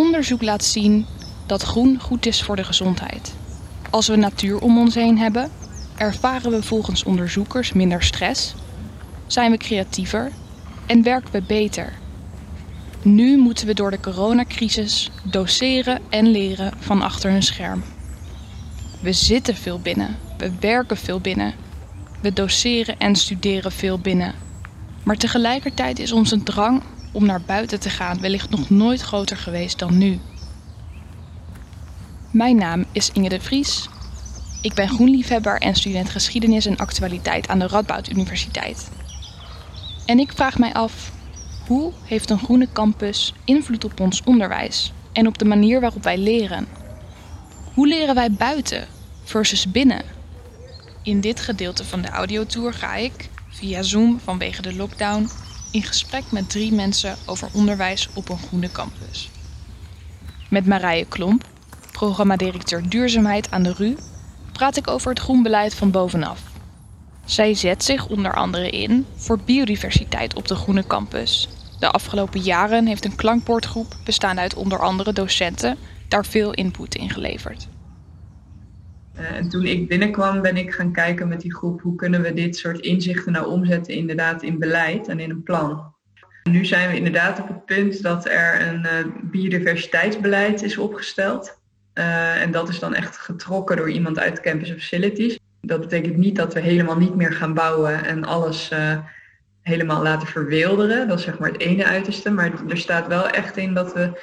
Onderzoek laat zien dat groen goed is voor de gezondheid. Als we natuur om ons heen hebben, ervaren we volgens onderzoekers minder stress, zijn we creatiever en werken we beter. Nu moeten we door de coronacrisis doseren en leren van achter een scherm. We zitten veel binnen, we werken veel binnen, we doseren en studeren veel binnen. Maar tegelijkertijd is onze drang om naar buiten te gaan wellicht nog nooit groter geweest dan nu. Mijn naam is Inge de Vries. Ik ben groenliefhebber en student geschiedenis en actualiteit aan de Radboud Universiteit. En ik vraag mij af, hoe heeft een groene campus invloed op ons onderwijs en op de manier waarop wij leren? Hoe leren wij buiten versus binnen? In dit gedeelte van de audiotour ga ik, via Zoom vanwege de lockdown, in gesprek met drie mensen over onderwijs op een groene campus. Met Marije Klomp, programmadirecteur duurzaamheid aan de RU, praat ik over het groenbeleid van bovenaf. Zij zet zich onder andere in voor biodiversiteit op de groene campus. De afgelopen jaren heeft een klankbordgroep bestaande uit onder andere docenten daar veel input in geleverd. Eh, en toen ik binnenkwam ben ik gaan kijken met die groep hoe kunnen we dit soort inzichten nou omzetten inderdaad in beleid en in een plan. Nu zijn we inderdaad op het punt dat er een uh, biodiversiteitsbeleid is opgesteld. Uh, en dat is dan echt getrokken door iemand uit Campus Facilities. Dat betekent niet dat we helemaal niet meer gaan bouwen en alles helemaal laten verwilderen. Dat is zeg maar het ene uiterste. Maar er staat wel echt in dat we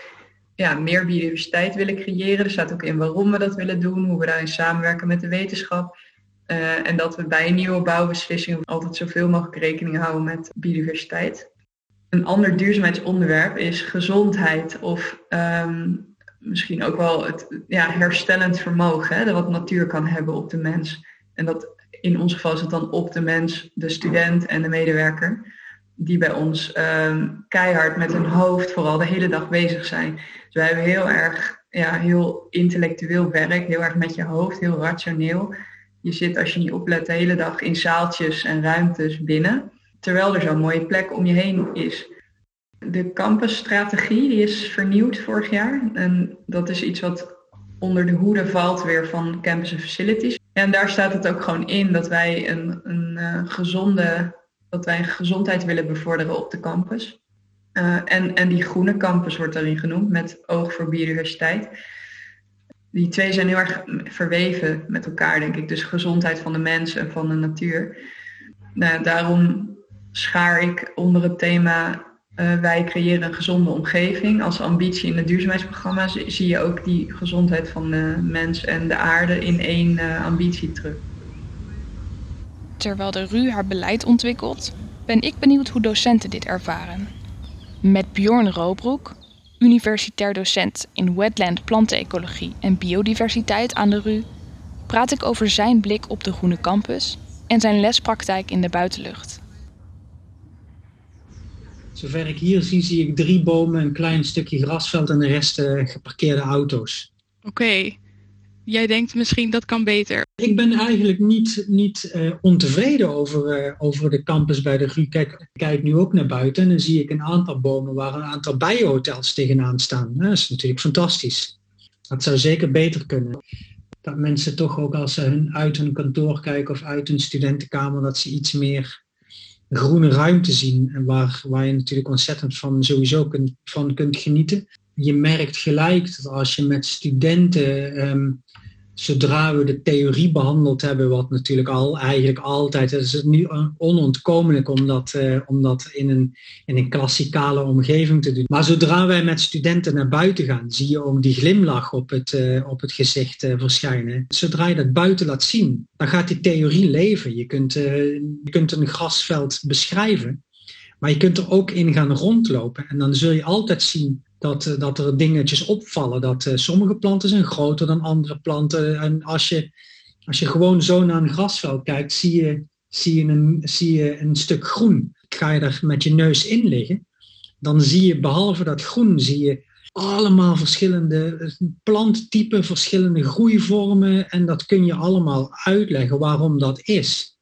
ja, meer biodiversiteit willen creëren. Er staat ook in waarom we dat willen doen, hoe we daarin samenwerken met de wetenschap. Uh, en dat we bij nieuwe bouwbeslissing altijd zoveel mogelijk rekening houden met biodiversiteit. Een ander duurzaamheidsonderwerp is gezondheid of um, misschien ook wel het ja, herstellend vermogen hè, wat natuur kan hebben op de mens. En dat in ons geval is het dan op de mens, de student en de medewerker, die bij ons um, keihard met hun hoofd vooral de hele dag bezig zijn. Dus wij hebben heel erg, ja, heel intellectueel werk, heel erg met je hoofd, heel rationeel. Je zit als je niet oplet de hele dag in zaaltjes en ruimtes binnen, terwijl er zo'n mooie plek om je heen is. De campusstrategie die is vernieuwd vorig jaar. En dat is iets wat onder de hoede valt weer van Campus and Facilities. En daar staat het ook gewoon in dat wij een, een uh, gezonde, dat wij gezondheid willen bevorderen op de campus. Uh, en, en die groene campus wordt daarin genoemd met oog voor biodiversiteit. Die twee zijn heel erg verweven met elkaar, denk ik. Dus gezondheid van de mens en van de natuur. Nou, daarom schaar ik onder het thema uh, wij creëren een gezonde omgeving. Als ambitie in het duurzaamheidsprogramma zie je ook die gezondheid van de mens en de aarde in één uh, ambitie terug. Terwijl de RU haar beleid ontwikkelt, ben ik benieuwd hoe docenten dit ervaren. Met Bjorn Roobroek, universitair docent in wetland plantenecologie en biodiversiteit aan de RU, praat ik over zijn blik op de groene campus en zijn lespraktijk in de buitenlucht. Zover ik hier zie, zie ik drie bomen, een klein stukje grasveld en de rest uh, geparkeerde auto's. Oké. Okay. Jij denkt misschien dat kan beter. Ik ben eigenlijk niet, niet uh, ontevreden over, uh, over de campus bij de GU. Kijk, ik kijk nu ook naar buiten en dan zie ik een aantal bomen waar een aantal bijenhotels tegenaan staan. Dat is natuurlijk fantastisch. Dat zou zeker beter kunnen. Dat mensen toch ook als ze hun, uit hun kantoor kijken of uit hun studentenkamer, dat ze iets meer groene ruimte zien en waar, waar je natuurlijk ontzettend van sowieso kunt, van kunt genieten. Je merkt gelijk dat als je met studenten, um, zodra we de theorie behandeld hebben, wat natuurlijk al eigenlijk altijd, het is nu onontkomelijk om dat, uh, om dat in, een, in een klassikale omgeving te doen. Maar zodra wij met studenten naar buiten gaan, zie je ook die glimlach op het, uh, op het gezicht uh, verschijnen. Zodra je dat buiten laat zien, dan gaat die theorie leven. Je kunt, je kunt een grasveld beschrijven, maar je kunt er ook in gaan rondlopen. En dan zul je altijd zien dat, dat er dingetjes opvallen. Dat uh, sommige planten zijn groter dan andere planten. En als je, als je gewoon zo naar een grasveld kijkt, zie je, zie je, een, zie je een stuk groen. Ga je daar met je neus in liggen, dan zie je behalve dat groen, zie je allemaal verschillende planttypen, verschillende groeivormen. En dat kun je allemaal uitleggen waarom dat is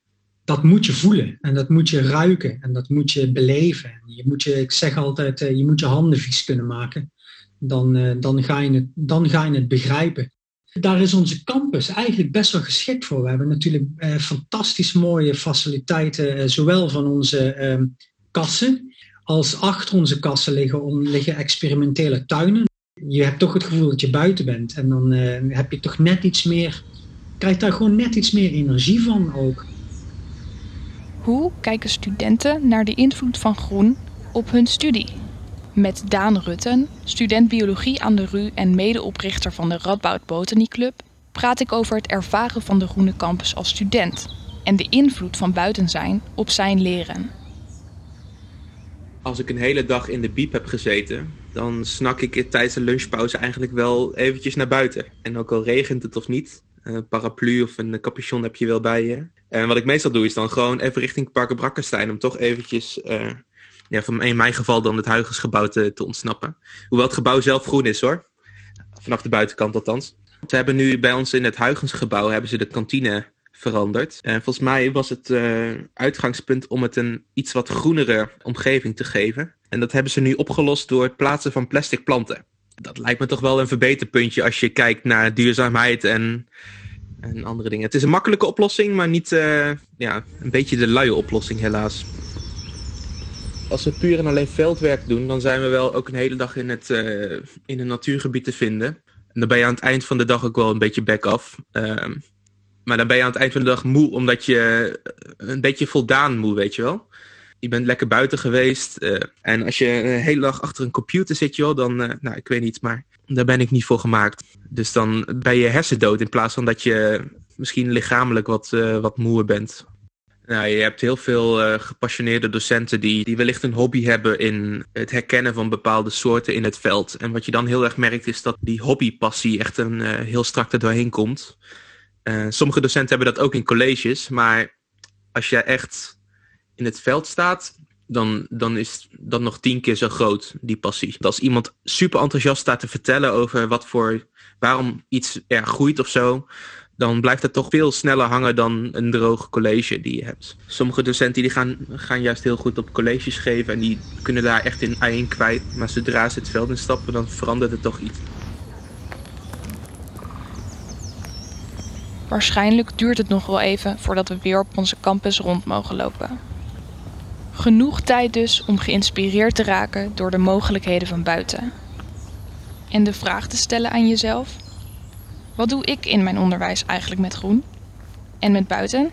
dat moet je voelen en dat moet je ruiken en dat moet je beleven. Je moet je, ik zeg altijd, je moet je handen vies kunnen maken. dan, dan, ga je het, dan ga je het begrijpen. Daar is onze campus eigenlijk best wel geschikt voor. We hebben natuurlijk eh, fantastisch mooie faciliteiten, eh, zowel van onze eh, kassen als achter onze kassen liggen, om, liggen experimentele tuinen. Je hebt toch het gevoel dat je buiten bent en dan eh, heb je toch net iets meer, krijg daar gewoon net iets meer energie van ook. Hoe kijken studenten naar de invloed van groen op hun studie? Met Daan Rutten, student biologie aan de RU en medeoprichter van de Radboud Botany Club, praat ik over het ervaren van de Groene Campus als student en de invloed van buiten zijn op zijn leren. Als ik een hele dag in de biep heb gezeten, dan snak ik tijdens de lunchpauze eigenlijk wel eventjes naar buiten. En ook al regent het of niet, een paraplu of een capuchon heb je wel bij je. En wat ik meestal doe is dan gewoon even richting Parken Brakkenstein om toch eventjes uh, ja, van in mijn geval dan het Huigensgebouw te, te ontsnappen. Hoewel het gebouw zelf groen is hoor. Vanaf de buitenkant althans. Ze hebben nu bij ons in het Huigensgebouw hebben ze de kantine veranderd. En volgens mij was het uh, uitgangspunt om het een iets wat groenere omgeving te geven. En dat hebben ze nu opgelost door het plaatsen van plastic planten. Dat lijkt me toch wel een verbeterpuntje als je kijkt naar duurzaamheid en, en andere dingen. Het is een makkelijke oplossing, maar niet uh, ja, een beetje de luie oplossing helaas als we puur en alleen veldwerk doen, dan zijn we wel ook een hele dag in, het, uh, in een natuurgebied te vinden. En dan ben je aan het eind van de dag ook wel een beetje back-off. Uh, maar dan ben je aan het eind van de dag moe, omdat je een beetje voldaan moe, weet je wel. Je bent lekker buiten geweest. Uh, en als je een hele dag achter een computer zit, joh, dan, nou, ik weet niet, maar daar ben ik niet voor gemaakt. Dus dan ben je hersendood in plaats van dat je misschien lichamelijk wat, wat moeer bent. Nou, je hebt heel veel gepassioneerde docenten die, die wellicht een hobby hebben in het herkennen van bepaalde soorten in het veld. En wat je dan heel erg merkt is dat die hobbypassie echt een, heel strak er doorheen komt. Sommige docenten hebben dat ook in colleges, maar als jij echt in het veld staat, dan, dan is dat nog tien keer zo groot, die passie. Als iemand super enthousiast staat te vertellen over wat voor, waarom iets er groeit of zo, dan blijft het toch veel sneller hangen dan een droog college die je hebt. Sommige docenten die gaan, gaan juist heel goed op colleges geven en die kunnen daar echt in eigen kwijt. Maar zodra ze het veld instappen, dan verandert het toch iets. Waarschijnlijk duurt het nog wel even voordat we weer op onze campus rond mogen lopen. Genoeg tijd dus om geïnspireerd te raken door de mogelijkheden van buiten. En de vraag te stellen aan jezelf: wat doe ik in mijn onderwijs eigenlijk met groen? En met buiten?